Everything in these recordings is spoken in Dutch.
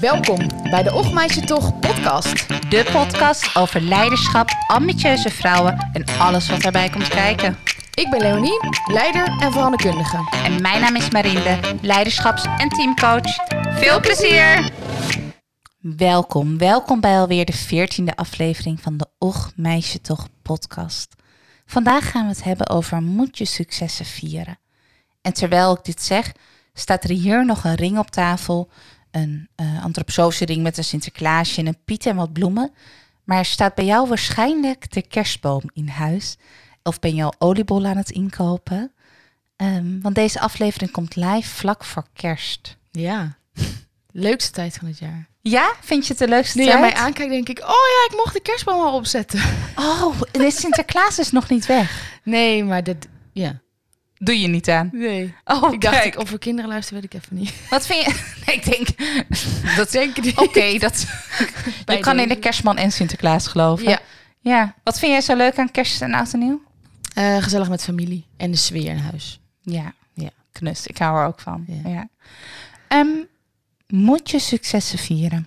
Welkom bij de Och Meisje Toch podcast. De podcast over leiderschap, ambitieuze vrouwen en alles wat daarbij komt kijken. Ik ben Leonie, leider en veranderkundige. En mijn naam is Marinde, leiderschaps- en teamcoach. Veel plezier! Welkom, welkom bij alweer de veertiende aflevering van de Och Meisje Toch podcast. Vandaag gaan we het hebben over moet je successen vieren. En terwijl ik dit zeg, staat er hier nog een ring op tafel. Een uh, antroposofische ring met een Sinterklaasje en een Piet en wat bloemen. Maar staat bij jou waarschijnlijk de kerstboom in huis. Of ben je al oliebollen aan het inkopen? Um, want deze aflevering komt live vlak voor kerst. Ja, leukste tijd van het jaar. Ja, vind je het de leukste nu tijd? Nu je mij aankijkt, denk ik, oh ja, ik mocht de kerstboom al opzetten. Oh, de Sinterklaas is nog niet weg. Nee, maar dat, ja. Doe je niet aan? Nee. Oh, ik dacht, ik, of we kinderen luisteren, weet ik even niet. Wat vind je? Nee, ik denk... Dat denk ik niet. Oké, dat... je kan in de kerstman en Sinterklaas geloven. Ja. Ja. Wat vind jij zo leuk aan kerst en oud en nieuw? Uh, gezellig met familie en de sfeer in huis. Ja. Ja. Knus, ik hou er ook van. Ja. ja. Um, moet je successen vieren?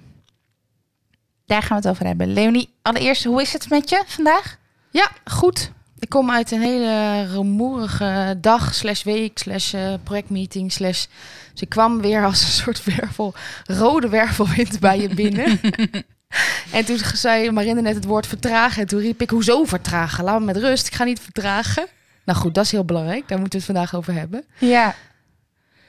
Daar gaan we het over hebben. Leonie, allereerst, hoe is het met je vandaag? Ja, goed. Ik kom uit een hele rumoerige dag, slash week, slash uh, projectmeeting, slash... Dus ik kwam weer als een soort wervel, rode wervelwind bij je binnen. en toen zei Marinde net het woord vertragen. En toen riep ik, hoezo vertragen? Laat me met rust, ik ga niet vertragen. Nou goed, dat is heel belangrijk. Daar moeten we het vandaag over hebben. Ja.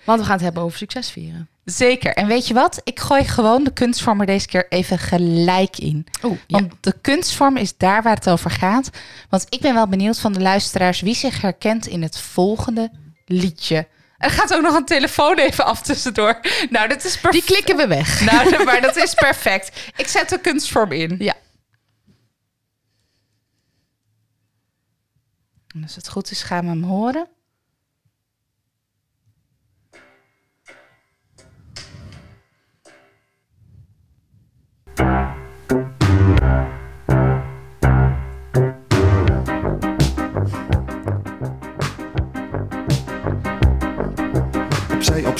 Want we gaan het hebben over succes vieren. Zeker. En weet je wat? Ik gooi gewoon de kunstvorm er deze keer even gelijk in. Oh, Want de kunstvorm is daar waar het over gaat. Want ik ben wel benieuwd van de luisteraars wie zich herkent in het volgende liedje. Er gaat ook nog een telefoon even af tussendoor. Nou, dat is perfect. Die klikken we weg. Nou, maar dat is perfect. Ik zet de kunstvorm in. Ja. En als het goed is, gaan we hem horen.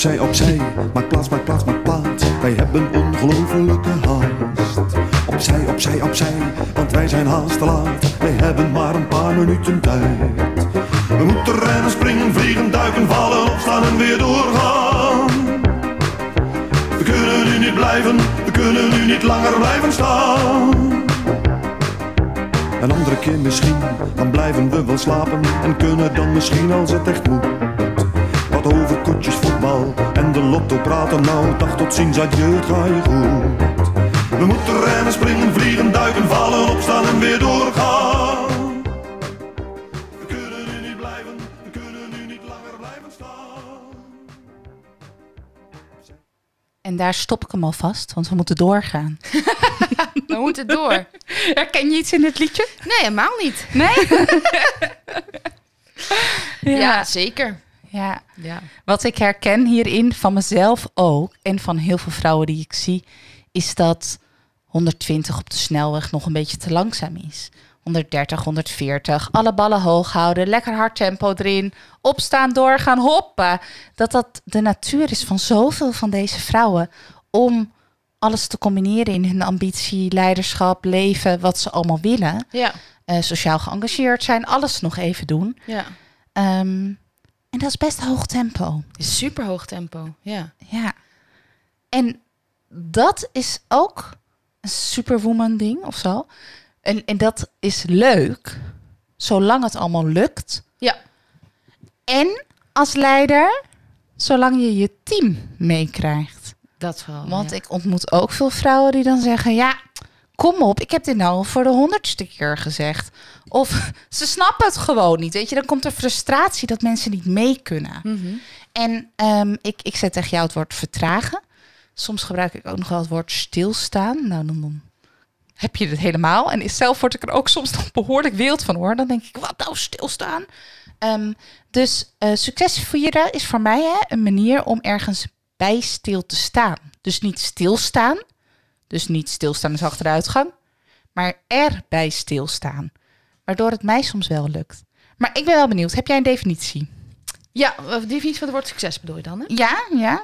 Opzij, opzij, maak plaats, maak plaats, maak plaats. Wij hebben ongelofelijke haast. Opzij, opzij, opzij, want wij zijn haast te laat. Wij hebben maar een paar minuten tijd. We moeten rennen, springen, vliegen, duiken, vallen, opstaan en weer doorgaan. We kunnen nu niet blijven, we kunnen nu niet langer blijven staan. Een andere keer misschien, dan blijven we wel slapen en kunnen dan misschien als het echt moet. Wat over koetjes, voetbal en de lotto praten nou, dag tot ziens, adieu, het ga je goed. We moeten rennen, springen, vliegen, duiken, vallen, opstaan en weer doorgaan. We kunnen nu niet blijven, we kunnen nu niet langer blijven staan. En daar stop ik hem alvast, want we moeten doorgaan. We moeten door. Herken je iets in dit liedje? Nee, helemaal niet. Nee? Ja, zeker. Ja. Ja. Wat ik herken hierin van mezelf ook en van heel veel vrouwen die ik zie, is dat 120 op de snelweg nog een beetje te langzaam is. 130, 140, alle ballen hoog houden, lekker hard tempo erin, opstaan, doorgaan, hoppa. Dat dat de natuur is van zoveel van deze vrouwen om alles te combineren in hun ambitie, leiderschap, leven, wat ze allemaal willen. Ja. Uh, sociaal geëngageerd zijn, alles nog even doen. Ja. Um, en dat is best hoog tempo. Super hoog tempo, ja. Ja. En dat is ook een superwoman ding of zo. En, en dat is leuk, zolang het allemaal lukt. Ja. En als leider, zolang je je team meekrijgt. Dat vooral. Want ja. ik ontmoet ook veel vrouwen die dan zeggen: Ja, kom op, ik heb dit nou voor de honderdste keer gezegd. Of ze snappen het gewoon niet. Weet je, dan komt er frustratie dat mensen niet mee kunnen. Mm -hmm. En um, ik, ik zet tegen jou het woord vertragen. Soms gebruik ik ook nog wel het woord stilstaan. Nou, dan, dan heb je het helemaal. En zelf word ik er ook soms nog behoorlijk wild van hoor. Dan denk ik, wat nou stilstaan? Um, dus uh, succes vieren is voor mij hè, een manier om ergens bij stil te staan. Dus niet stilstaan. Dus niet stilstaan is achteruitgang. Maar erbij stilstaan. Waardoor het mij soms wel lukt. Maar ik ben wel benieuwd. Heb jij een definitie? Ja, de definitie van het woord succes bedoel je dan, hè? Ja, ja.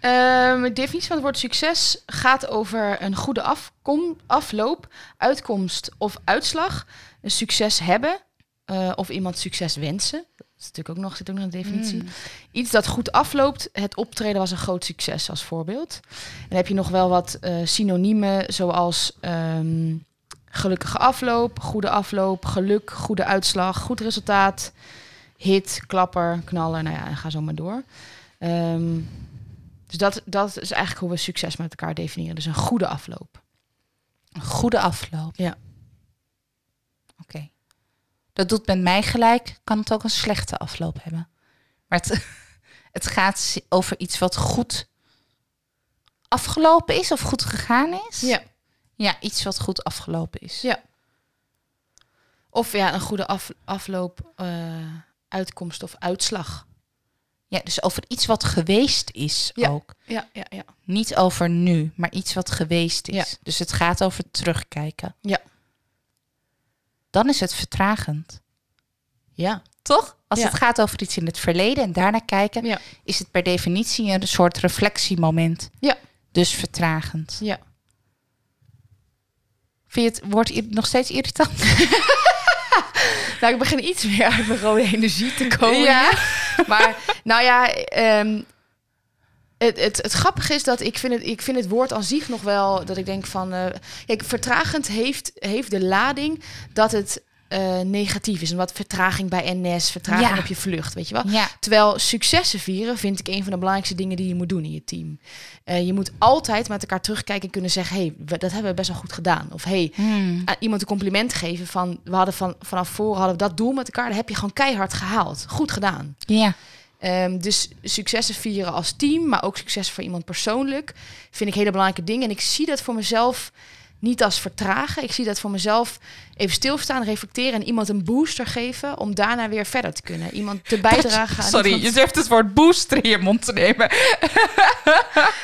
Ehm, de definitie van het woord succes gaat over een goede afkom, afloop, uitkomst of uitslag. Een succes hebben eh, of iemand succes wensen. Is natuurlijk ook nog, zit ook nog een definitie. Mm. Iets dat goed afloopt. Het optreden was een groot succes als voorbeeld. En dan heb je nog wel wat eh, synoniemen zoals ehm, gelukkige afloop, goede afloop, geluk, goede uitslag, goed resultaat, hit, klapper, knallen. Nou ja, en ga zo maar door. Ehm, dus dat, dat is eigenlijk hoe we succes met elkaar definiëren. Dus een goede afloop. Een goede afloop. Ja. Oké. Dat doet met mij gelijk, kan het ook een slechte afloop hebben. Maar het, het gaat over iets wat goed afgelopen is of goed gegaan is. Ja. Ja, iets wat goed afgelopen is. Ja. Of ja, een goede af, afloop, eh, uitkomst of uitslag. Ja, dus over iets wat geweest is Ja. ook. Ja, ja, ja. Niet over nu, maar iets wat geweest is. Ja. Dus het gaat over terugkijken. Ja. Dan is het vertragend. Ja. Toch? Als Ja. het gaat over iets in het verleden en daarna kijken, Ja. is het per definitie een soort reflectiemoment. Ja. Dus vertragend. Ja. Vind je het woord nog steeds irritant? Nou, ik begin iets meer uit mijn rode energie te komen. Ja. Maar nou ja, ehm, het, het, het grappige is dat ik vind, het, ik vind het woord aan zich nog wel... dat ik denk van... eh, kijk, vertragend heeft, heeft de lading dat het eh, negatief is. En wat vertraging bij NS, vertraging Ja. op je vlucht, weet je wel. Ja. Terwijl successen vieren vind ik een van de belangrijkste dingen die je moet doen in je team. Eh, je moet altijd met elkaar terugkijken en kunnen zeggen: hey, we- dat hebben we best wel goed gedaan. Of hey, Hmm. aan iemand een compliment geven van we hadden van, vanaf voren hadden we dat doel met elkaar. Dat heb je gewoon keihard gehaald. Goed gedaan. Ja. Ehm, dus successen vieren als team, maar ook succes voor iemand persoonlijk, vind ik hele belangrijke dingen. En ik zie dat voor mezelf niet als vertragen. Ik zie dat voor mezelf even stilstaan, reflecteren en iemand een booster geven om daarna weer verder te kunnen. Iemand te bijdragen aan Sorry, iemand- je durft het woord booster in je mond te nemen.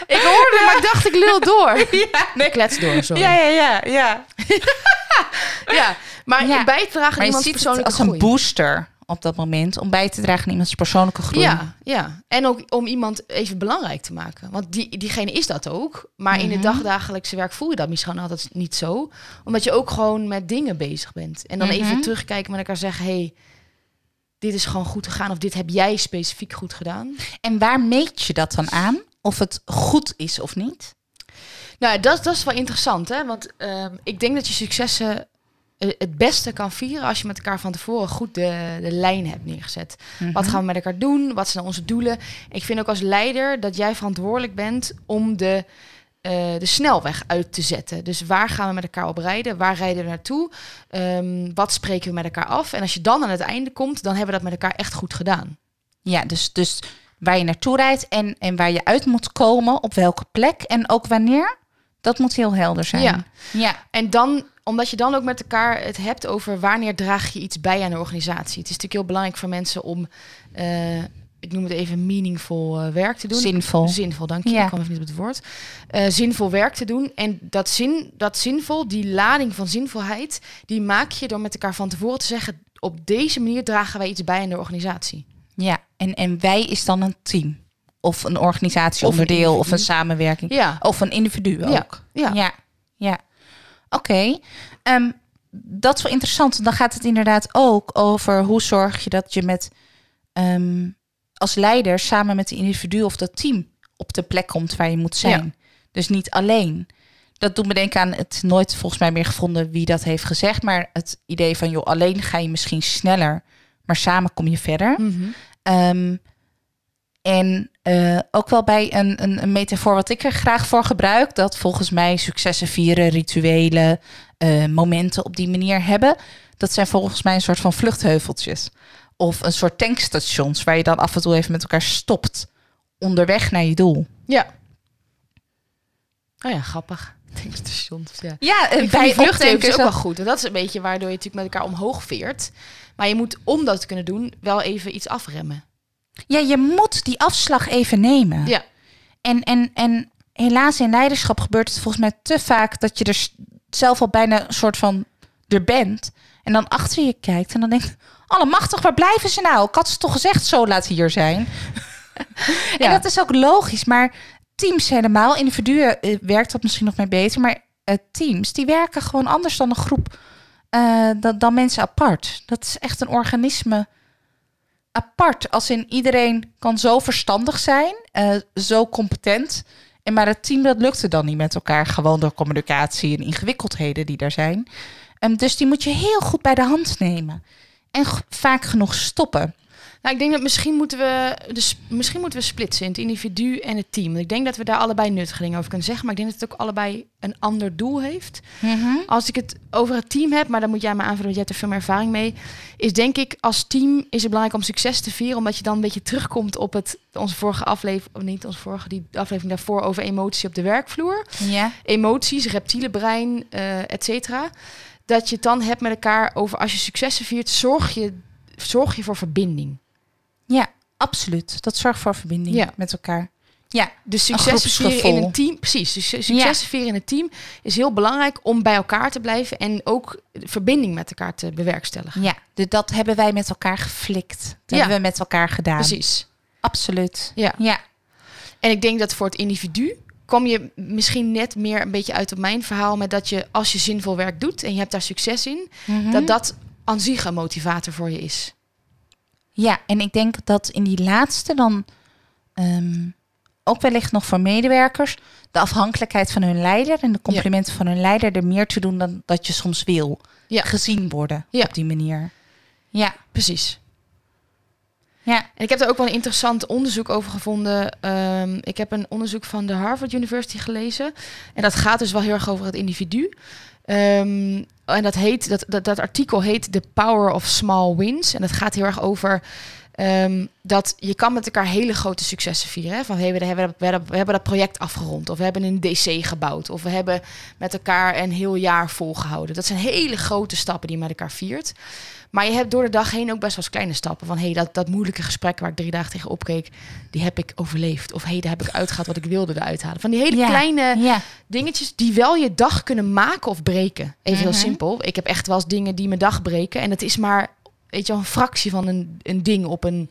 Ik hoorde, maar ik dacht ik lul door. ja, nee. Klets door, sorry. Ja, ja, ja, ja. Ja, maar Ja. bijdragen aan iemands het persoonlijke als een booster op dat moment om bij te dragen aan iemands persoonlijke groei. Ja, ja. En ook om iemand even belangrijk te maken. Want die, diegene is dat ook. Maar in het Mhm. dagdagelijkse werk voel je dat misschien altijd niet zo. Omdat je ook gewoon met dingen bezig bent. En dan Mhm. even terugkijken met elkaar zeggen... hey, dit is gewoon goed gegaan. Of dit heb jij specifiek goed gedaan. En waar meet je dat dan aan? Of het goed is of niet? Nou, dat, dat is wel interessant. Hè? Want ehm, ik denk dat je successen het beste kan vieren... als je met elkaar van tevoren goed de, de lijn hebt neergezet. Wat Mhm. gaan we met elkaar doen? Wat zijn onze doelen? Ik vind ook als leider dat jij verantwoordelijk bent om de, eh, de snelweg uit te zetten. Dus waar gaan we met elkaar op rijden? Waar rijden we naartoe? Ehm, wat spreken we met elkaar af? En als je dan aan het einde komt, dan hebben we dat met elkaar echt goed gedaan. Ja, dus, dus waar je naartoe rijdt en, en waar je uit moet komen, op welke plek en ook wanneer, dat moet heel helder zijn. Ja. ja. En dan, omdat je dan ook met elkaar het hebt over wanneer draag je iets bij aan de organisatie. Het is natuurlijk heel belangrijk voor mensen om, eh, ik noem het even, meaningful eh, werk te doen. zinvol. Zinvol, dank je. Ja. Ik kwam even niet op het woord. Eh, zinvol werk te doen. En dat, zin, dat zinvol, die lading van zinvolheid, die maak je door met elkaar van tevoren te zeggen: op deze manier dragen wij iets bij aan de organisatie. Ja, en, en wij is dan een team. Of een organisatieonderdeel of, individu. een samenwerking. Ja, Of een individu ook. Ja, ja. ja. ja. Oké. Ehm, dat is wel interessant. Dan gaat het inderdaad ook over hoe zorg je dat je met ehm, als leider samen met de individu of dat team op de plek komt waar je moet zijn. Dus niet alleen. Dat doet me denken aan het nooit volgens mij meer gevonden wie dat heeft gezegd. Maar het idee van joh, alleen ga je misschien sneller, maar samen kom je verder. Ehm, en eh, ook wel bij een, een, een metafoor wat ik er graag voor gebruik, dat volgens mij successen vieren, rituelen, eh, momenten op die manier hebben, dat zijn volgens mij een soort van vluchtheuveltjes. Of een soort tankstations waar je dan af en toe even met elkaar stopt onderweg naar je doel. ja. Oh ja, grappig. Tankstations, ja. Ja, Ik vind die vluchtheuvel is ook wel goed. En dat is een beetje waardoor je natuurlijk met elkaar omhoog veert. Maar je moet, om dat te kunnen doen, wel even iets afremmen. Ja, je moet die afslag even nemen. Ja. En, en, en helaas in leiderschap gebeurt het volgens mij te vaak dat je er zelf al bijna een soort van er bent. En dan achter je kijkt en dan denkt, allemachtig, waar blijven ze nou? Ik had ze toch gezegd, zo laat hier zijn. En Ja. dat is ook logisch, maar teams helemaal. Individuen eh, werkt dat misschien nog mee beter, maar eh, teams die werken gewoon anders dan een groep, eh, dan, dan mensen apart. Dat is echt een organisme apart. Als in iedereen kan zo verstandig zijn, eh, zo competent. En maar het team dat lukte dan niet met elkaar, gewoon door communicatie en ingewikkeldheden die er zijn. Ehm, dus die moet je heel goed bij de hand nemen. En vaak genoeg stoppen. Nou, ik denk dat misschien moeten we, dus misschien moeten we splitsen in het individu en het team. Ik denk dat we daar allebei nuttige dingen over kunnen zeggen. Maar ik denk dat het ook allebei een ander doel heeft. Als ik het over het team heb, maar dan moet jij me aanvullen, want jij hebt er veel meer ervaring mee. Is denk ik, als team is het belangrijk om succes te vieren. Omdat je dan een beetje terugkomt op het, onze vorige aflevering, of niet onze vorige, die aflevering daarvoor over emotie op de werkvloer. Ja. Emoties, reptiele brein, eh et cetera. Dat je het dan hebt met elkaar over als je successen viert, zorg je, zorg je voor verbinding. Ja, absoluut. Dat zorgt voor verbinding Ja. met elkaar. Ja, Dus successen vieren in een team, precies. Dus su- successen vieren in een team is heel belangrijk om bij elkaar te blijven en ook verbinding met elkaar te bewerkstelligen. ja. De, dat hebben wij met elkaar geflikt. Dat Ja. hebben we met elkaar gedaan. Precies. Absoluut. Ja. Ja. En ik denk dat voor het individu kom je misschien net meer een beetje uit op mijn verhaal met dat je als je zinvol werk doet en je hebt daar succes in, Mhm. dat dat aan zich een motivator voor je is. Ja, en ik denk dat in die laatste dan ehm, ook wellicht nog voor medewerkers de afhankelijkheid van hun leider en de complimenten van hun leider er meer te doen dan dat je soms wil. Ja. Gezien worden Ja. op die manier. Ja, Precies. ja. En ik heb daar ook wel een interessant onderzoek over gevonden. Ehm, ik heb een onderzoek van de Harvard University gelezen. En dat gaat dus wel heel erg over het individu. Ehm, en dat, heet, dat, dat, artikel heet The Power of Small Wins. En dat gaat heel erg over ehm, dat je kan met elkaar hele grote successen vieren. Hè? Van hey, we, hebben, we, hebben, we hebben dat project afgerond. Of we hebben een DC gebouwd. Of we hebben met elkaar een heel jaar volgehouden. Dat zijn hele grote stappen die je met elkaar viert. Maar je hebt door de dag heen ook best wel eens kleine stappen. Van hey, dat, dat moeilijke gesprek waar ik drie dagen tegen opkeek, die heb ik overleefd. Of hey, daar heb ik uitgehaald wat ik wilde eruit halen. Van die hele Ja. kleine ja. dingetjes die wel je dag kunnen maken of breken. Even Mhm. heel simpel. Ik heb echt wel eens dingen die mijn dag breken. En dat is maar, weet je wel, een fractie van een, een ding op een,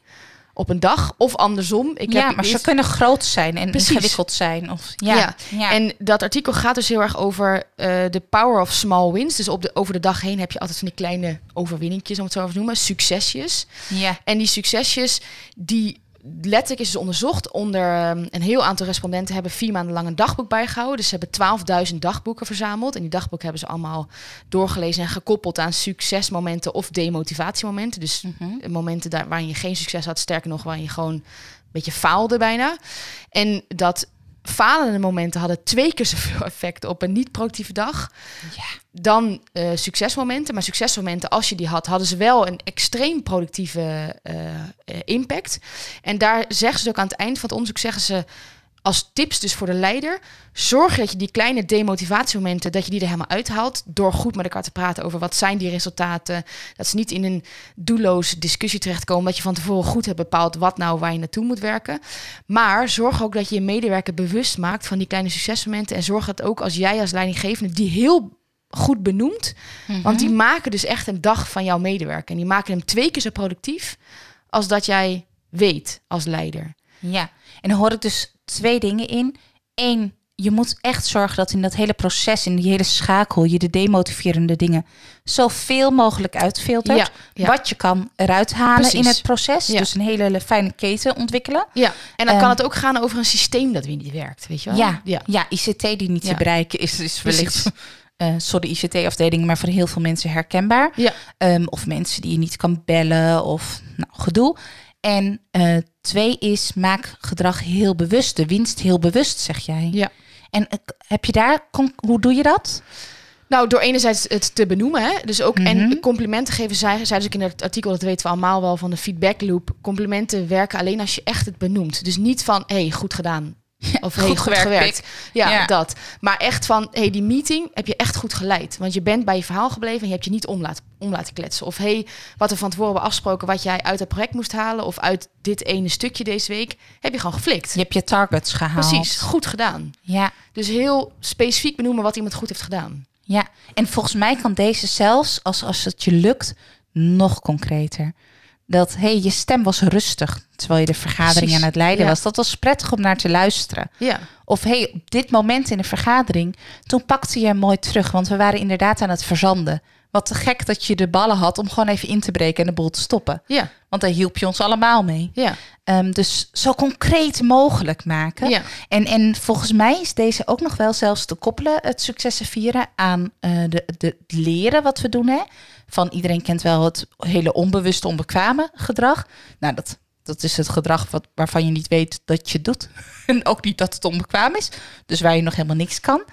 op een dag. Of andersom. Ik ja, heb maar ze kunnen groot zijn en Precies. ingewikkeld zijn. Of, ja. Ja. Ja. En dat artikel gaat dus heel erg over eh, de power of small wins. Dus op de, over de dag heen heb je altijd van die kleine overwinningjes, om het zo te noemen. Succesjes. ja. En die succesjes, die letterlijk is dus onderzocht onder ehm, een heel aantal respondenten hebben vier maanden lang een dagboek bijgehouden. Dus ze hebben 12.000 dagboeken verzameld. En die dagboeken hebben ze allemaal doorgelezen en gekoppeld aan succesmomenten of demotivatiemomenten. Dus Mhm. momenten daar, waarin je geen succes had, sterker nog, waarin je gewoon een beetje faalde bijna. En dat falende momenten hadden twee keer zoveel effect op een niet-productieve dag Ja. dan eh, succesmomenten. Maar succesmomenten, als je die had, hadden ze wel een extreem productieve eh, eh, impact. En daar zeggen ze ook aan het eind van het onderzoek, zeggen ze als tips dus voor de leider, zorg dat je die kleine demotivatiemomenten, dat je die er helemaal uithaalt, door goed met elkaar te praten over wat zijn die resultaten. Dat ze niet in een doelloze discussie terechtkomen, dat je van tevoren goed hebt bepaald wat nou waar je naartoe moet werken. Maar zorg ook dat je je medewerker bewust maakt van die kleine succesmomenten en zorg dat ook als jij als leidinggevende die heel goed benoemt, want die maken dus echt een dag van jouw medewerker. En die maken hem twee keer zo productief als dat jij weet als leider. Ja, en dan hoor ik dus twee dingen in. Eén, je moet echt zorgen dat in dat hele proces, in die hele schakel, je de demotiverende dingen zoveel mogelijk uitfiltert. Ja, ja. Wat je kan eruit halen Precies. in het proces. Ja. Dus een hele fijne keten ontwikkelen. Ja, en dan Ehm, kan het ook gaan over een systeem dat weer niet werkt, weet je wel? Ja, ja. ICT die niet te bereiken is, is wellicht, eh sorry ICT-afdeling, maar voor heel veel mensen herkenbaar. Ja. Ehm, of mensen die je niet kan bellen of nou, gedoe. En eh, twee is, maak gedrag heel bewust. De winst heel bewust, zeg jij. Ja. En eh, heb je daar, hoe doe je dat? Nou, door enerzijds het te benoemen, hè? dus ook Mhm. en complimenten geven, zei, zei dus ook in het artikel, dat weten we allemaal wel van de feedback loop. Complimenten werken alleen als je echt het benoemt. Dus niet van, hey, goed gedaan. Of hey, Goed goed, gewerkt, gewerkt. Ja, Ja. dat. Maar echt van, hey, die meeting heb je echt goed geleid. Want je bent bij je verhaal gebleven en je hebt je niet om laten, om laten kletsen. Of hey, wat we van tevoren hebben afgesproken, wat jij uit het project moest halen. Of uit dit ene stukje deze week, heb je gewoon geflikt. Je hebt je targets gehaald. Precies, goed gedaan. Ja, Dus heel specifiek benoemen wat iemand goed heeft gedaan. ja. En volgens mij kan deze zelfs, als, als het je lukt, nog concreter. Dat hey, je stem was rustig terwijl je de vergadering Precies, aan het leiden ja. was. Dat was prettig om naar te luisteren. Ja, Of hey, op dit moment in de vergadering, toen pakte je hem mooi terug. Want we waren inderdaad aan het verzanden. Wat te gek dat je de ballen had om gewoon even in te breken en de boel te stoppen. ja, Want daar hielp je ons allemaal mee. ja, Ehm, dus zo concreet mogelijk maken. ja. En, en volgens mij is deze ook nog wel zelfs te koppelen, het successen vieren, aan eh, de, de het leren wat we doen. Hè? Van iedereen kent wel het hele onbewuste, onbekwame gedrag. Nou, dat, dat is het gedrag wat, waarvan je niet weet dat je doet. en ook niet dat het onbekwaam is. Dus waar je nog helemaal niks kan.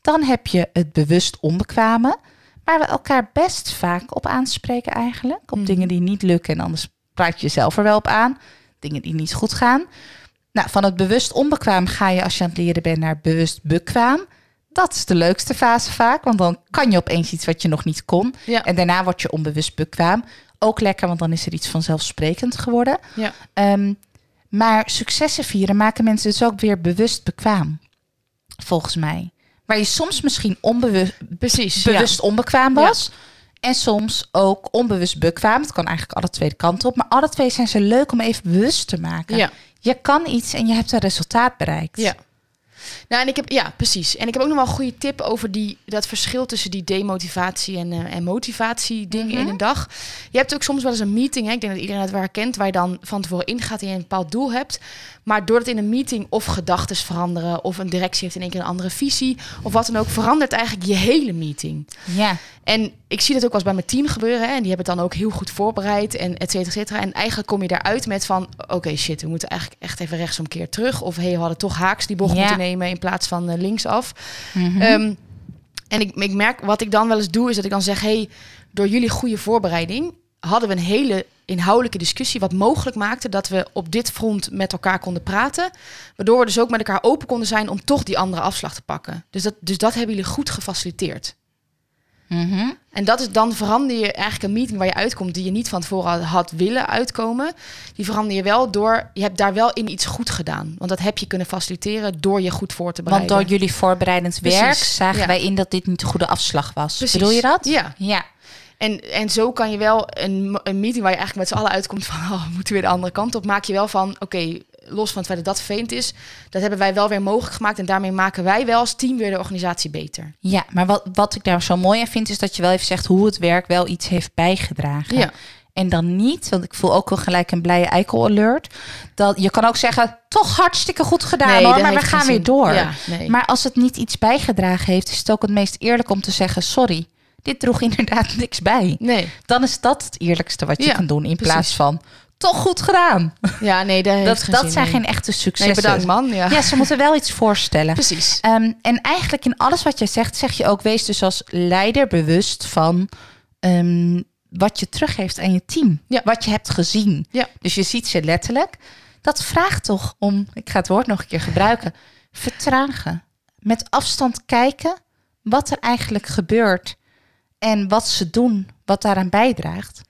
Dan heb je het bewust onbekwame, waar we elkaar best vaak op aanspreken eigenlijk. Op Mhm. dingen die niet lukken en anders praat je jezelf er wel op aan. Dingen die niet goed gaan. Nou, van het bewust onbekwaam ga je als je aan het leren bent naar bewust bekwaam. Dat is de leukste fase vaak, want dan kan je opeens iets wat je nog niet kon. Ja. En daarna word je onbewust bekwaam. Ook lekker, want dan is er iets vanzelfsprekend geworden. Ja. Ehm, maar successen vieren maken mensen dus ook weer bewust bekwaam. Volgens mij. Waar je soms misschien onbewust Precies. bewust onbekwaam was. En soms ook onbewust bekwaam. Het kan eigenlijk alle twee de kanten op. Maar alle twee zijn ze leuk om even bewust te maken. Ja. Je kan iets en je hebt een resultaat bereikt. Ja. Nou, en ik heb, ja, precies. En ik heb ook nog wel een goede tip over die, dat verschil tussen die demotivatie en, eh, en motivatie dingen Mhm. in een dag. Je hebt ook soms wel eens een meeting, hè? ik denk dat iedereen het wel herkent, waar je dan van tevoren ingaat en je een bepaald doel hebt. Maar doordat in een meeting of gedachten veranderen, of een directie heeft in één keer een andere visie, of wat dan ook, verandert eigenlijk je hele meeting. Ja. En ik zie dat ook wel eens bij mijn team gebeuren. Hè? En die hebben het dan ook heel goed voorbereid en et cetera, et cetera. En eigenlijk kom je daaruit met van... oké, shit, we moeten eigenlijk echt even rechtsomkeer terug. Of hey, we hadden toch haaks die bocht moeten nemen... in plaats van eh, linksaf. Ehm, en ik, ik merk, wat ik dan wel eens doe... is dat ik dan zeg... hey, door jullie goede voorbereiding... hadden we een hele inhoudelijke discussie... wat mogelijk maakte dat we op dit front met elkaar konden praten. Waardoor we dus ook met elkaar open konden zijn... om toch die andere afslag te pakken. Dus dat, dus dat hebben jullie goed gefaciliteerd. Mhm. En dat is dan verander je eigenlijk een meeting waar je uitkomt die je niet van tevoren had, willen uitkomen. Die verander je wel door, je hebt daar wel in iets goed gedaan. Want dat heb je kunnen faciliteren door je goed voor te Want bereiden. door jullie voorbereidend werk Precies, zagen ja. wij in dat dit niet de goede afslag was. Precies. Bedoel je dat? Ja. Ja. En, en zo kan je wel een, een meeting waar je eigenlijk met z'n allen uitkomt van oh, we moeten weer de andere kant op, maak je wel van oké, los van het feit dat dat vervelend is, dat hebben wij wel weer mogelijk gemaakt en daarmee maken wij wel als team weer de organisatie beter. Ja, maar wat, wat ik daar zo mooi aan vind, is dat je wel even zegt hoe het werk wel iets heeft bijgedragen. Ja. En dan niet, want ik voel ook wel gelijk een blije eikel alert. Dat je kan ook zeggen, toch hartstikke goed gedaan Nee, hoor, maar we gaan weer door. Ja, nee. Maar als het niet iets bijgedragen heeft, is het ook het meest eerlijk om te zeggen, sorry, dit droeg inderdaad niks bij. Nee, Dan is dat het eerlijkste wat je Ja, kan doen, in precies. plaats van, toch goed gedaan. ja, nee, dat, Dat, geen dat zin, zijn nee. geen echte Nee, successen. bedankt man. Ja, Ja, ze moeten wel iets voorstellen. precies. Ehm, en eigenlijk in alles wat je zegt, zeg je ook, wees dus als leider bewust van ehm, wat je teruggeeft aan je team. Ja. Wat je hebt gezien. Ja. Dus je ziet ze letterlijk. Dat vraagt toch om, ik ga het woord nog een keer gebruiken, vertragen. Met afstand kijken wat er eigenlijk gebeurt en wat ze doen, wat daaraan bijdraagt.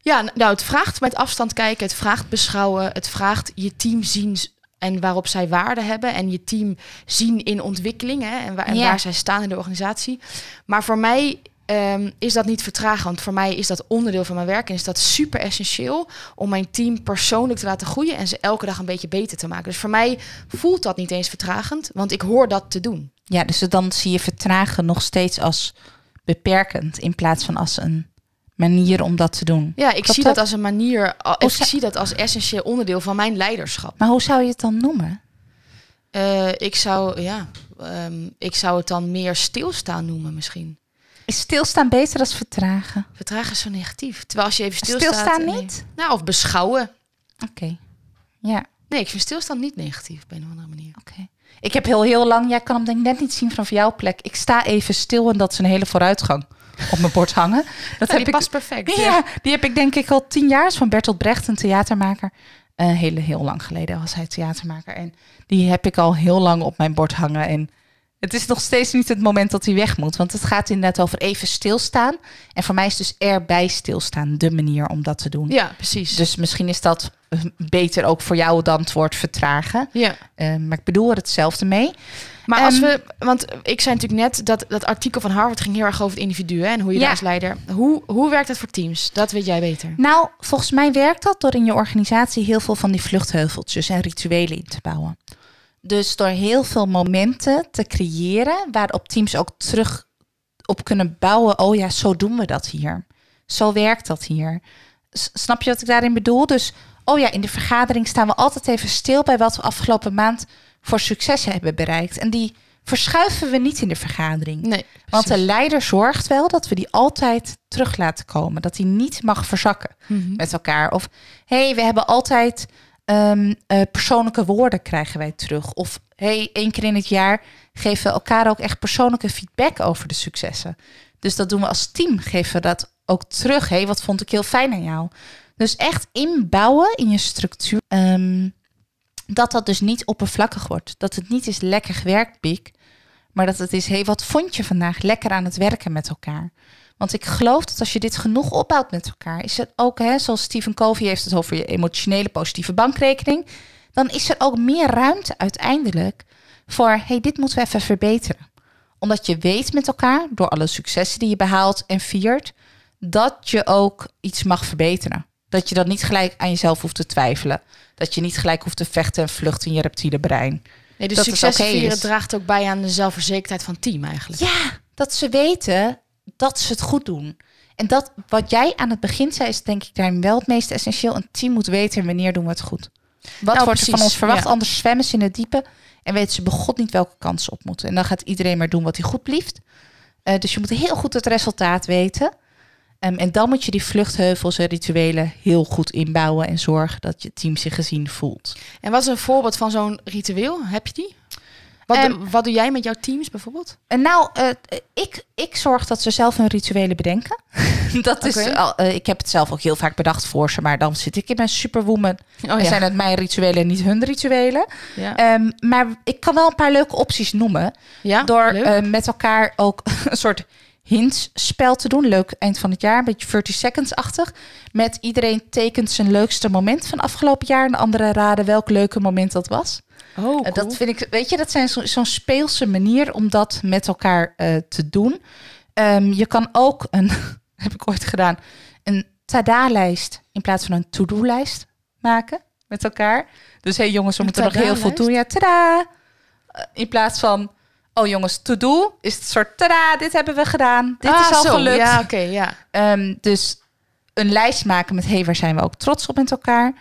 Ja, nou, het vraagt met afstand kijken, het vraagt beschouwen, het vraagt je team zien en waarop zij waarde hebben en je team zien in ontwikkeling hè, en, waar, en Ja. waar zij staan in de organisatie. Maar voor mij ehm, is dat niet vertragen, want voor mij is dat onderdeel van mijn werk en is dat super essentieel om mijn team persoonlijk te laten groeien en ze elke dag een beetje beter te maken. Dus voor mij voelt dat niet eens vertragend, want ik hoor dat te doen. Ja, dus dan zie je vertragen nog steeds als beperkend in plaats van als een manier om dat te doen. Ja, ik zie dat? dat als een manier, ik zie dat als essentieel onderdeel van mijn leiderschap. Maar hoe zou je het dan noemen? Eh, ik zou, ja, ehm, ik zou het dan meer stilstaan noemen misschien. Is stilstaan beter dan vertragen? Vertragen is zo negatief. Terwijl als je even stilstaat... Stilstaan niet? nou, of beschouwen. Oké. Ja, Nee, ik vind stilstaan niet negatief op een of andere manier. oké. Ik heb heel, heel lang, jij kan hem denk ik net niet zien vanaf jouw plek. Ik sta even stil en dat is een hele vooruitgang op mijn bord hangen. Dat Ja, heb die ik, past perfect. ja, die heb ik denk ik al tien jaar. Van Bertolt Brecht, een theatermaker. Eh hele, heel lang geleden was hij theatermaker. En die heb ik al heel lang op mijn bord hangen. En Het is nog steeds niet het moment dat hij weg moet. Want het gaat inderdaad over even stilstaan. En voor mij is dus erbij stilstaan de manier om dat te doen. Ja, precies. Dus misschien is dat eh, beter ook voor jou dan het woord vertragen. ja. Eh, maar ik bedoel er hetzelfde mee. Maar als Ehm, we, want ik zei natuurlijk net dat dat artikel van Harvard ging heel erg over het individu hè, en hoe je Ja. daar als leider. Hoe, hoe werkt dat voor teams? Dat weet jij beter. Nou, volgens mij werkt dat door in je organisatie heel veel van die vluchtheuveltjes en rituelen in te bouwen. Dus door heel veel momenten te creëren waarop teams ook terug op kunnen bouwen. Oh ja, zo doen we dat hier. Zo werkt dat hier. S- snap je wat ik daarin bedoel? Dus, oh ja, in de vergadering staan we altijd even stil bij wat we afgelopen maand voor successen hebben bereikt. En die verschuiven we niet in de vergadering. Nee. Want de leider zorgt wel dat we die altijd terug laten komen. Dat die niet mag verzakken Mhm. met elkaar. Of hey, we hebben altijd ehm, eh, persoonlijke woorden krijgen wij terug. Of hey, één keer in het jaar geven we elkaar ook echt persoonlijke feedback over de successen. Dus dat doen we als team. Geven we dat ook terug. hey, wat vond ik heel fijn aan jou? Dus echt inbouwen in je structuur. ehm, dat dat dus niet oppervlakkig wordt. Dat het niet is lekker gewerkt, Piek. Maar dat het is, hey, wat vond je vandaag lekker aan het werken met elkaar? Want ik geloof dat als je dit genoeg opbouwt met elkaar, is het ook, hè, zoals Stephen Covey heeft het over je emotionele positieve bankrekening, dan is er ook meer ruimte uiteindelijk voor, hey, dit moeten we even verbeteren. Omdat je weet met elkaar, door alle successen die je behaalt en viert, dat je ook iets mag verbeteren. Dat je dan niet gelijk aan jezelf hoeft te twijfelen. Dat je niet gelijk hoeft te vechten en vluchten in je reptiele brein. Nee, dus succes vieren is. draagt ook bij aan de zelfverzekerdheid van het team eigenlijk. Ja, dat ze weten dat ze het goed doen. En dat wat jij aan het begin zei, is denk ik daarin wel het meest essentieel. Een team moet weten wanneer doen we het goed. Wat Nou, wordt er van ons verwacht? ja. Anders zwemmen ze in het diepe en weten ze begot niet welke kansen ze op moeten. En dan gaat iedereen maar doen wat hij goed blieft. Eh, dus je moet heel goed het resultaat weten. Ehm, en dan moet je die vluchtheuvels en rituelen heel goed inbouwen en zorgen dat je team zich gezien voelt. En wat is een voorbeeld van zo'n ritueel? Heb je die? Wat, Ehm, doe- wat doe jij met jouw teams bijvoorbeeld? En nou, eh, ik, ik zorg dat ze zelf hun rituelen bedenken. dat is, al, eh, ik heb het zelf ook heel vaak bedacht voor ze, maar dan zit ik in mijn superwoman. Oh en zijn het mijn rituelen en niet hun rituelen. ja. Ehm, maar ik kan wel een paar leuke opties noemen. ja, door eh, met elkaar ook een soort hintsspel te doen. Leuk eind van het jaar, een beetje 30 seconds-achtig. Met iedereen tekent zijn leukste moment van afgelopen jaar. En de andere raden welk leuke moment dat was. Oh. Dat vind ik, weet je, dat zijn zo- zo'n speelse manier om dat met elkaar eh, te doen. Ehm, je kan ook een, heb ik ooit gedaan, een tada-lijst in plaats van een to-do-lijst maken met elkaar. Dus hé hey jongens, we Een moeten nog heel veel doen. Ja, tada! Eh, In plaats van, oh jongens, to-do is het soort tada, dit hebben we gedaan. Dit Ah, is al zo. gelukt. Ja, oké, ja. Ehm, dus een lijst maken met hey, waar zijn we ook trots op met elkaar.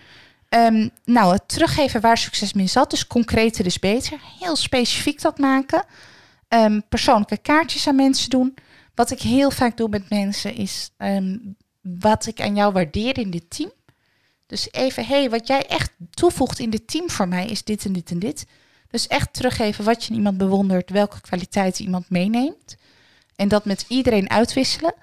Ehm, nou, het teruggeven waar succes mee zat. Dus concreter is beter. Heel specifiek dat maken. Ehm, persoonlijke kaartjes aan mensen doen. Wat ik heel vaak doe met mensen is ehm, wat ik aan jou waardeer in dit team. Dus even, hey, wat jij echt toevoegt in dit team voor mij is dit en dit en dit. Dus echt teruggeven wat je in iemand bewondert, welke kwaliteiten iemand meeneemt. En dat met iedereen uitwisselen.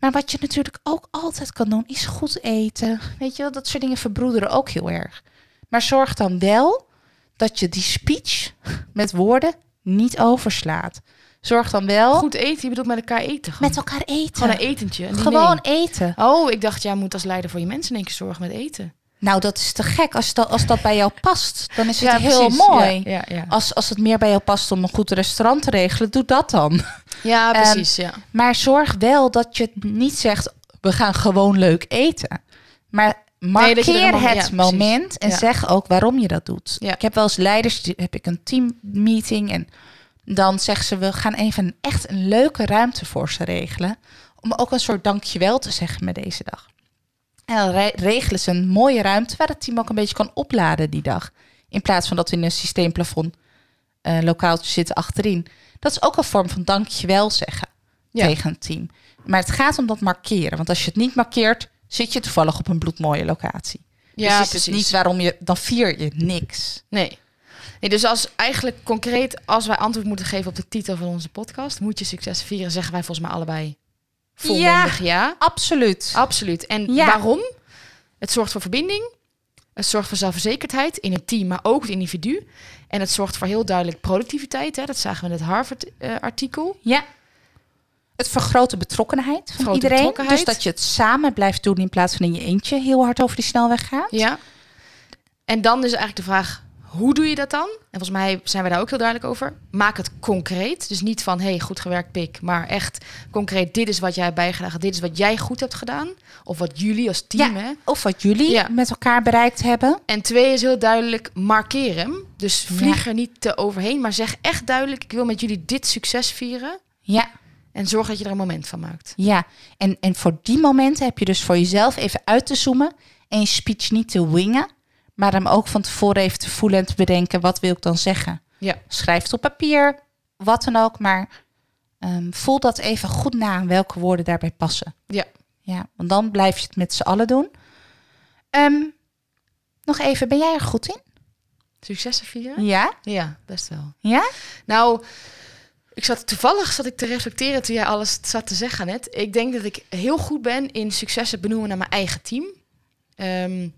Maar wat je natuurlijk ook altijd kan doen, is goed eten. Weet je wel, dat soort dingen verbroederen ook heel erg. Maar zorg dan wel dat je die speech met woorden niet overslaat. Zorg dan wel Goed eten, je bedoelt met elkaar eten. Gewoon, met elkaar eten. gewoon een etentje. Een. Gewoon eten. Oh, ik dacht, jij moet als leider voor je mensen in één keer zorgen met eten. Nou, dat is te gek. Als dat, als dat bij jou past, dan is het Ja, heel precies. mooi. Ja, ja. Als, als het meer bij jou past om een goed restaurant te regelen, doe dat dan. Ja Ehm, precies. ja. Maar zorg wel dat je niet zegt, we gaan gewoon leuk eten. Maar markeer er moment- het ja, moment en Ja. zeg ook waarom je dat doet. Ja. Ik heb wel eens leiders, heb ik een teammeeting en dan zeggen ze, we gaan even echt een leuke ruimte voor ze regelen. Om ook een soort dankjewel te zeggen met deze dag. En dan re- regelen ze een mooie ruimte waar het team ook een beetje kan opladen die dag. In plaats van dat we in een systeemplafond eh lokaaltje zitten achterin. Dat is ook een vorm van dankjewel zeggen Ja. tegen een team. Maar het gaat om dat markeren. Want als je het niet markeert, zit je toevallig op een bloedmooie locatie. Ja, dus is precies. het niet waarom je, dan vier je niks. Nee. nee. Dus als eigenlijk concreet, als wij antwoord moeten geven op de titel van onze podcast, moet je succes vieren, zeggen wij volgens mij allebei volmondig ja. Absoluut. Absoluut. En Ja. waarom? Het zorgt voor verbinding. Het zorgt voor zelfverzekerdheid in het team, maar ook het individu. En het zorgt voor heel duidelijk productiviteit. Hè? Dat zagen we in het Harvard-artikel. Ja. Het vergroot de betrokkenheid van iedereen. betrokkenheid. Dus dat je het samen blijft doen in plaats van in je eentje heel hard over die snelweg gaat. ja. En dan is eigenlijk de vraag, hoe doe je dat dan? En volgens mij zijn we daar ook heel duidelijk over. Maak het concreet. Dus niet van, hey, goed gewerkt, pik. Maar echt concreet, dit is wat jij hebt bijgedragen. Dit is wat jij goed hebt gedaan. Of wat jullie als team, Ja. hè. Of wat jullie Ja. met elkaar bereikt hebben. En twee is heel duidelijk, markeer hem. Dus vlieg Ja. er niet te overheen, maar zeg echt duidelijk... ik wil met jullie dit succes vieren. Ja, En zorg dat je er een moment van maakt. ja. En, en voor die momenten heb je dus voor jezelf even uit te zoomen. En je speech niet te wingen. Maar hem ook van tevoren even te voelen en te bedenken. Wat wil ik dan zeggen? Ja. Schrijf het op papier. Wat dan ook. Maar ehm, voel dat even goed na. Welke woorden daarbij passen. Ja. Ja, want dan blijf je het met z'n allen doen. Ehm, nog even, ben jij er goed in? Successen vieren? Ja? Ja, best wel. Ja? Nou, ik zat toevallig zat ik te reflecteren toen jij alles zat te zeggen net. Ik denk dat ik heel goed ben in successen benoemen naar mijn eigen team. Ehm,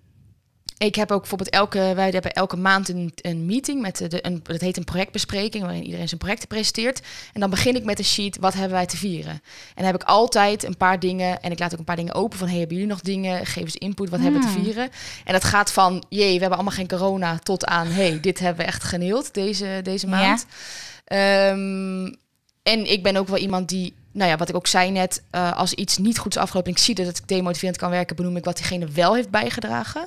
ik heb ook bijvoorbeeld elke, wij hebben elke maand een, een meeting met de, een, dat heet een projectbespreking, waarin iedereen zijn projecten presenteert. En dan begin ik met een sheet, wat hebben wij te vieren? En dan heb ik altijd een paar dingen, en ik laat ook een paar dingen open van, hey, hebben jullie nog dingen? Geef eens input, wat hebben we te Hmm. vieren? En dat gaat van, jee, we hebben allemaal geen corona, tot aan, hey, dit hebben we echt geneeld deze, deze Ja. maand. Ehm, en ik ben ook wel iemand die, nou ja, wat ik ook zei net, eh, als iets niet goed is afgelopen en ik zie dat het demotiverend kan werken, benoem ik wat diegene wel heeft bijgedragen.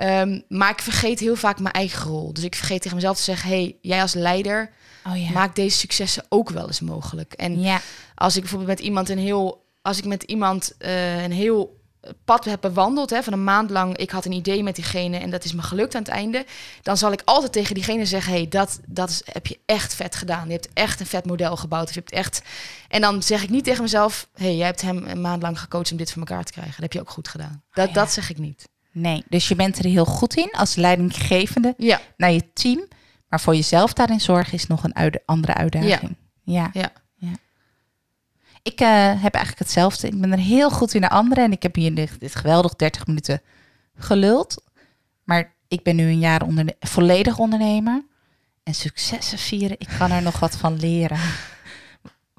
Ehm, maar ik vergeet heel vaak mijn eigen rol. Dus ik vergeet tegen mezelf te zeggen, hey, jij als leider, Oh ja. maak deze successen ook wel eens mogelijk. En ja. als ik bijvoorbeeld met iemand een heel, als ik met iemand eh, een heel pad heb bewandeld, hè, van een maand lang, ik had een idee met diegene en dat is me gelukt aan het einde, dan zal ik altijd tegen diegene zeggen, hey, dat, dat is, heb je echt vet gedaan. Je hebt echt een vet model gebouwd. Of je hebt echt, en dan zeg ik niet tegen mezelf, hey, jij hebt hem een maand lang gecoacht om dit voor elkaar te krijgen. Dat heb je ook goed gedaan. Dat, ja. dat zeg ik niet. Nee, dus je bent er heel goed in als leidinggevende Ja, naar je team. Maar voor jezelf daarin zorgen is nog een uit- andere uitdaging. Ja. Ja. Ik eh, heb eigenlijk hetzelfde. Ik ben er heel goed in de anderen. En ik heb hier dit, dit geweldig 30 minuten geluld. Maar ik ben nu een jaar onderne- volledig ondernemer. En successen vieren, ik kan er nog wat van leren.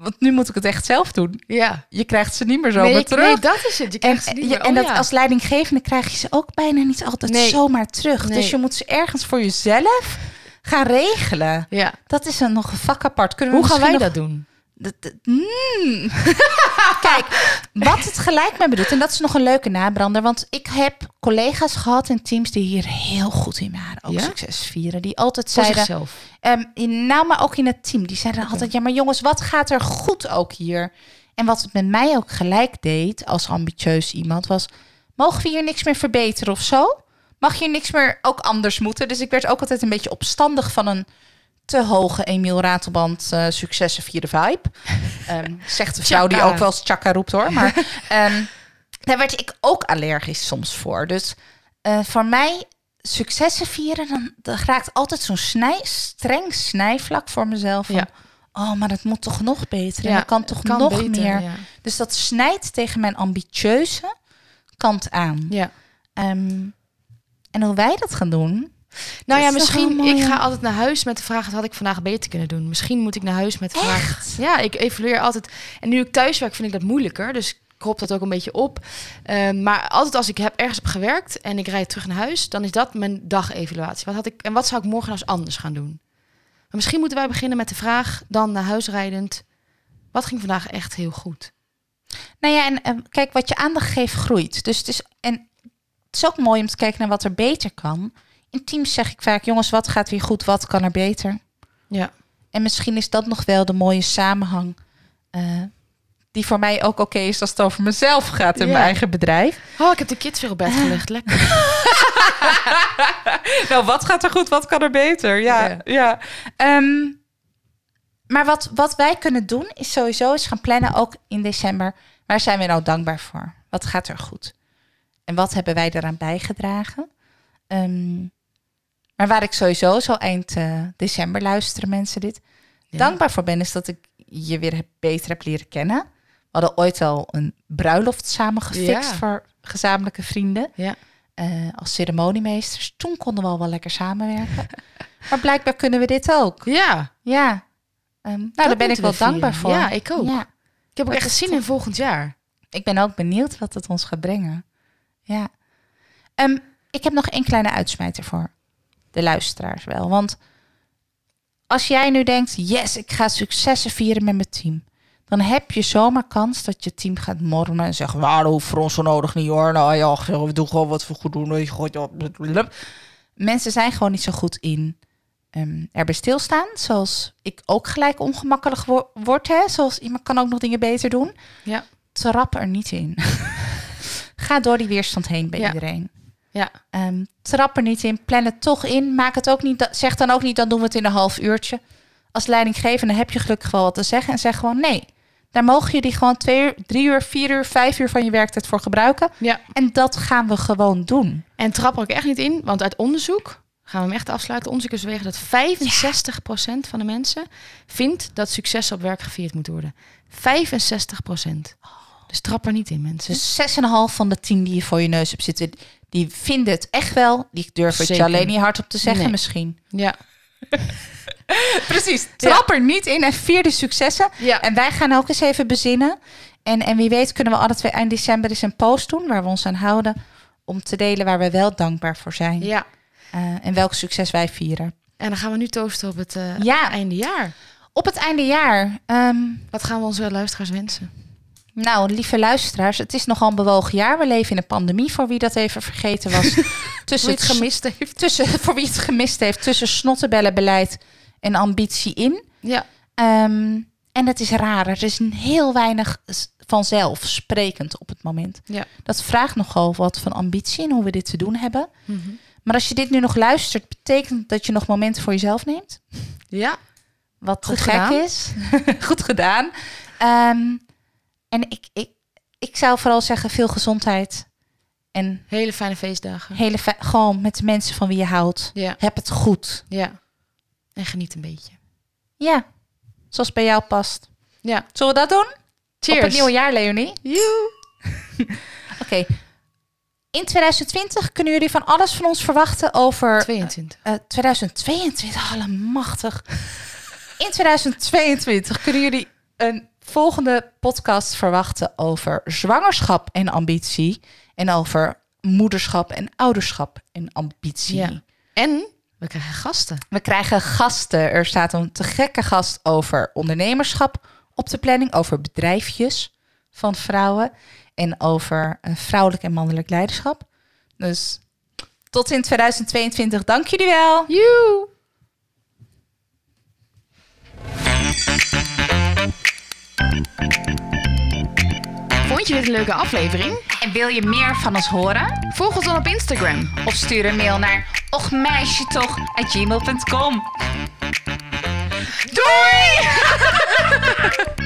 Want nu moet ik het echt zelf doen. ja. Je krijgt ze niet meer zo Nee, ik- terug. nee, dat is het. Je En, krijgt ze niet je- meer. en Oh, dat ja. als leidinggevende krijg je ze ook bijna niet altijd Nee. zomaar terug. Nee. Dus je moet ze ergens voor jezelf gaan regelen. Ja. Dat is een, nog een vak apart. Kunnen we Hoe gaan wij dat doen? Nog- dat- dat- mm. Kijk, wat het gelijk met me doet, en dat is nog een leuke nabrander, want ik heb collega's gehad in teams die hier heel goed in waren, ook Ja? succes vieren, die altijd Voor zeiden, zichzelf. Ehm, in- nou, maar ook in het team. Die zeiden altijd, ja, maar jongens, wat gaat er goed ook hier? En wat het met mij ook gelijk deed, als ambitieus iemand, was... Mogen we hier niks meer verbeteren of zo? Mag hier niks meer ook anders moeten? Dus ik werd ook altijd een beetje opstandig van een te hoge Emiel Ratelband eh successen vierde vibe. Ehm, zegt de vrouw die ook wel eens tjaka roept hoor. Maar ehm, daar werd ik ook allergisch soms voor. Dus eh, voor mij successen vieren, dan, dan raakt altijd zo'n snij, streng snijvlak voor mezelf. Van, Ja. Oh, maar dat moet toch nog beter. en dat kan toch kan nog beter, meer. Ja. Dus dat snijdt tegen mijn ambitieuze kant aan. ja. Ehm, en hoe wij dat gaan doen. Nou ja, Dat misschien. Ik ga altijd naar huis met de vraag: wat had ik vandaag beter kunnen doen? Misschien moet ik naar huis met de vraag. Ja, ik evalueer altijd. En nu ik thuis werk, vind ik dat moeilijker. Dus ik krop dat ook een beetje op. Ehm, maar altijd als ik heb ergens heb gewerkt en ik rijd terug naar huis, dan is dat mijn dagevaluatie. Wat had ik en wat zou ik morgen nou eens anders gaan doen? Maar misschien moeten wij beginnen met de vraag, dan naar huis rijdend. Wat ging vandaag echt heel goed? Nou ja, en eh, kijk, wat je aandacht geeft, groeit. Dus het is, en het is ook mooi om te kijken naar wat er beter kan. In teams zeg ik vaak, jongens, wat gaat weer goed, wat kan er beter? Ja. En misschien is dat nog wel de mooie samenhang. eh, die voor mij ook oké is als het over mezelf gaat in Ja. mijn eigen bedrijf. Oh, ik heb de kids weer op bed gelegd. Lekker. nou, wat gaat er goed, wat kan er beter? Ja, Ja. ja. Ehm, maar wat, wat wij kunnen doen, is sowieso eens gaan plannen, ook in december. Waar zijn we nou dankbaar voor? Wat gaat er goed? En wat hebben wij daaraan bijgedragen? Ehm, maar waar ik sowieso zo eind eh, december luisteren mensen dit. Ja. Dankbaar voor ben, is dat ik je weer heb- beter heb leren kennen. We hadden ooit al een bruiloft samen gefixt Ja. voor gezamenlijke vrienden. Ja. eh, als ceremoniemeesters. Toen konden we al wel lekker samenwerken. maar blijkbaar kunnen we dit ook. Ja, Ja. Ehm, nou, daar ben ik wel we dankbaar vieren. voor. Ja, ik ook. Ja. ik heb ook echt tof. in volgend jaar. Ik ben ook benieuwd wat het ons gaat brengen. Ja. Ehm, ik heb nog één kleine uitsmijter voor de luisteraars wel. Want als jij nu denkt, yes, ik ga successen vieren met mijn team. Dan heb je zomaar kans dat je team gaat mormen en zeggen, waar dat hoeft voor ons zo nodig niet hoor. Nou ja, we doen gewoon wat we goed doen. Mensen zijn gewoon niet zo goed in ehm erbij stilstaan. Zoals ik ook gelijk ongemakkelijk wo- word. Hè? Zoals iemand kan ook nog dingen beter doen Ja. trap er niet in. Ga door die weerstand heen bij Ja. iedereen. Ja. Ehm, trap er niet in, plan het toch in. Maak het ook niet, zeg dan ook niet, dan doen we het in een half uurtje. Als leidinggevende heb je gelukkig wel wat te zeggen en zeg gewoon nee. Daar mogen jullie gewoon twee uur, drie uur, vier uur, vijf uur van je werktijd voor gebruiken. Ja. En dat gaan we gewoon doen. En trap er ook echt niet in, want uit onderzoek, gaan we hem echt afsluiten, onderzoekers wegen dat 65% van de mensen vindt dat succes op werk gevierd moet worden. 65%. Dus trap er niet in, mensen. Dus 6,5 van de 10 die je voor je neus hebt zitten, die vinden het echt wel. Die durven het je alleen niet hardop te zeggen Nee. misschien. Ja. Precies. Trap er niet in en vier de successen. Ja. En wij gaan ook eens even bezinnen. En, en wie weet kunnen we alle twee eind december eens een post doen waar we ons aan houden. Om te delen waar we wel dankbaar voor zijn. Ja. Eh, en welk succes wij vieren. En dan gaan we nu toosten op het Ja. einde jaar. Op het einde jaar. ehm, Wat gaan we onze luisteraars wensen? Nou, lieve luisteraars. Het is nogal een bewogen jaar. We leven in een pandemie. Voor wie dat even vergeten was. Wie tussen het gemist heeft. Tussen, voor wie het gemist heeft. Tussen snottenbellenbeleid en ambitie in. Ja. Ehm, en het is raar. Er is een heel weinig s- vanzelf sprekend op het moment. Ja. Dat vraagt nogal wat van ambitie en hoe we dit te doen hebben. Maar als je dit nu nog luistert, betekent dat je nog momenten voor jezelf neemt. Ja. Wat Goed te gek gedaan. is. Goed gedaan. Ehm, en ik, ik, ik zou vooral zeggen, veel gezondheid. En Hele fijne feestdagen. hele fi- gewoon met de mensen van wie je houdt. Ja. Heb het goed. Ja. En geniet een beetje. Ja, zoals bij jou past. Ja. Zullen we dat doen? Cheers. Op het nieuwe jaar, Leonie. Oké. In 2020 kunnen jullie van alles van ons verwachten over 22. eh 2022. Allemachtig. In 2022 kunnen jullie een volgende podcast verwachten over zwangerschap en ambitie. En over moederschap en ouderschap en ambitie. Ja. En we krijgen gasten. We krijgen gasten. Er staat een te gekke gast over ondernemerschap op de planning. Over bedrijfjes van vrouwen. En over vrouwelijk en mannelijk leiderschap. Dus tot in 2022. Dank jullie wel. Joe. Vond je dit een leuke aflevering? En wil je meer van ons horen? Volg ons dan op Instagram. Of stuur een mail naar ochmeisjetoch@gmail.com. Doei!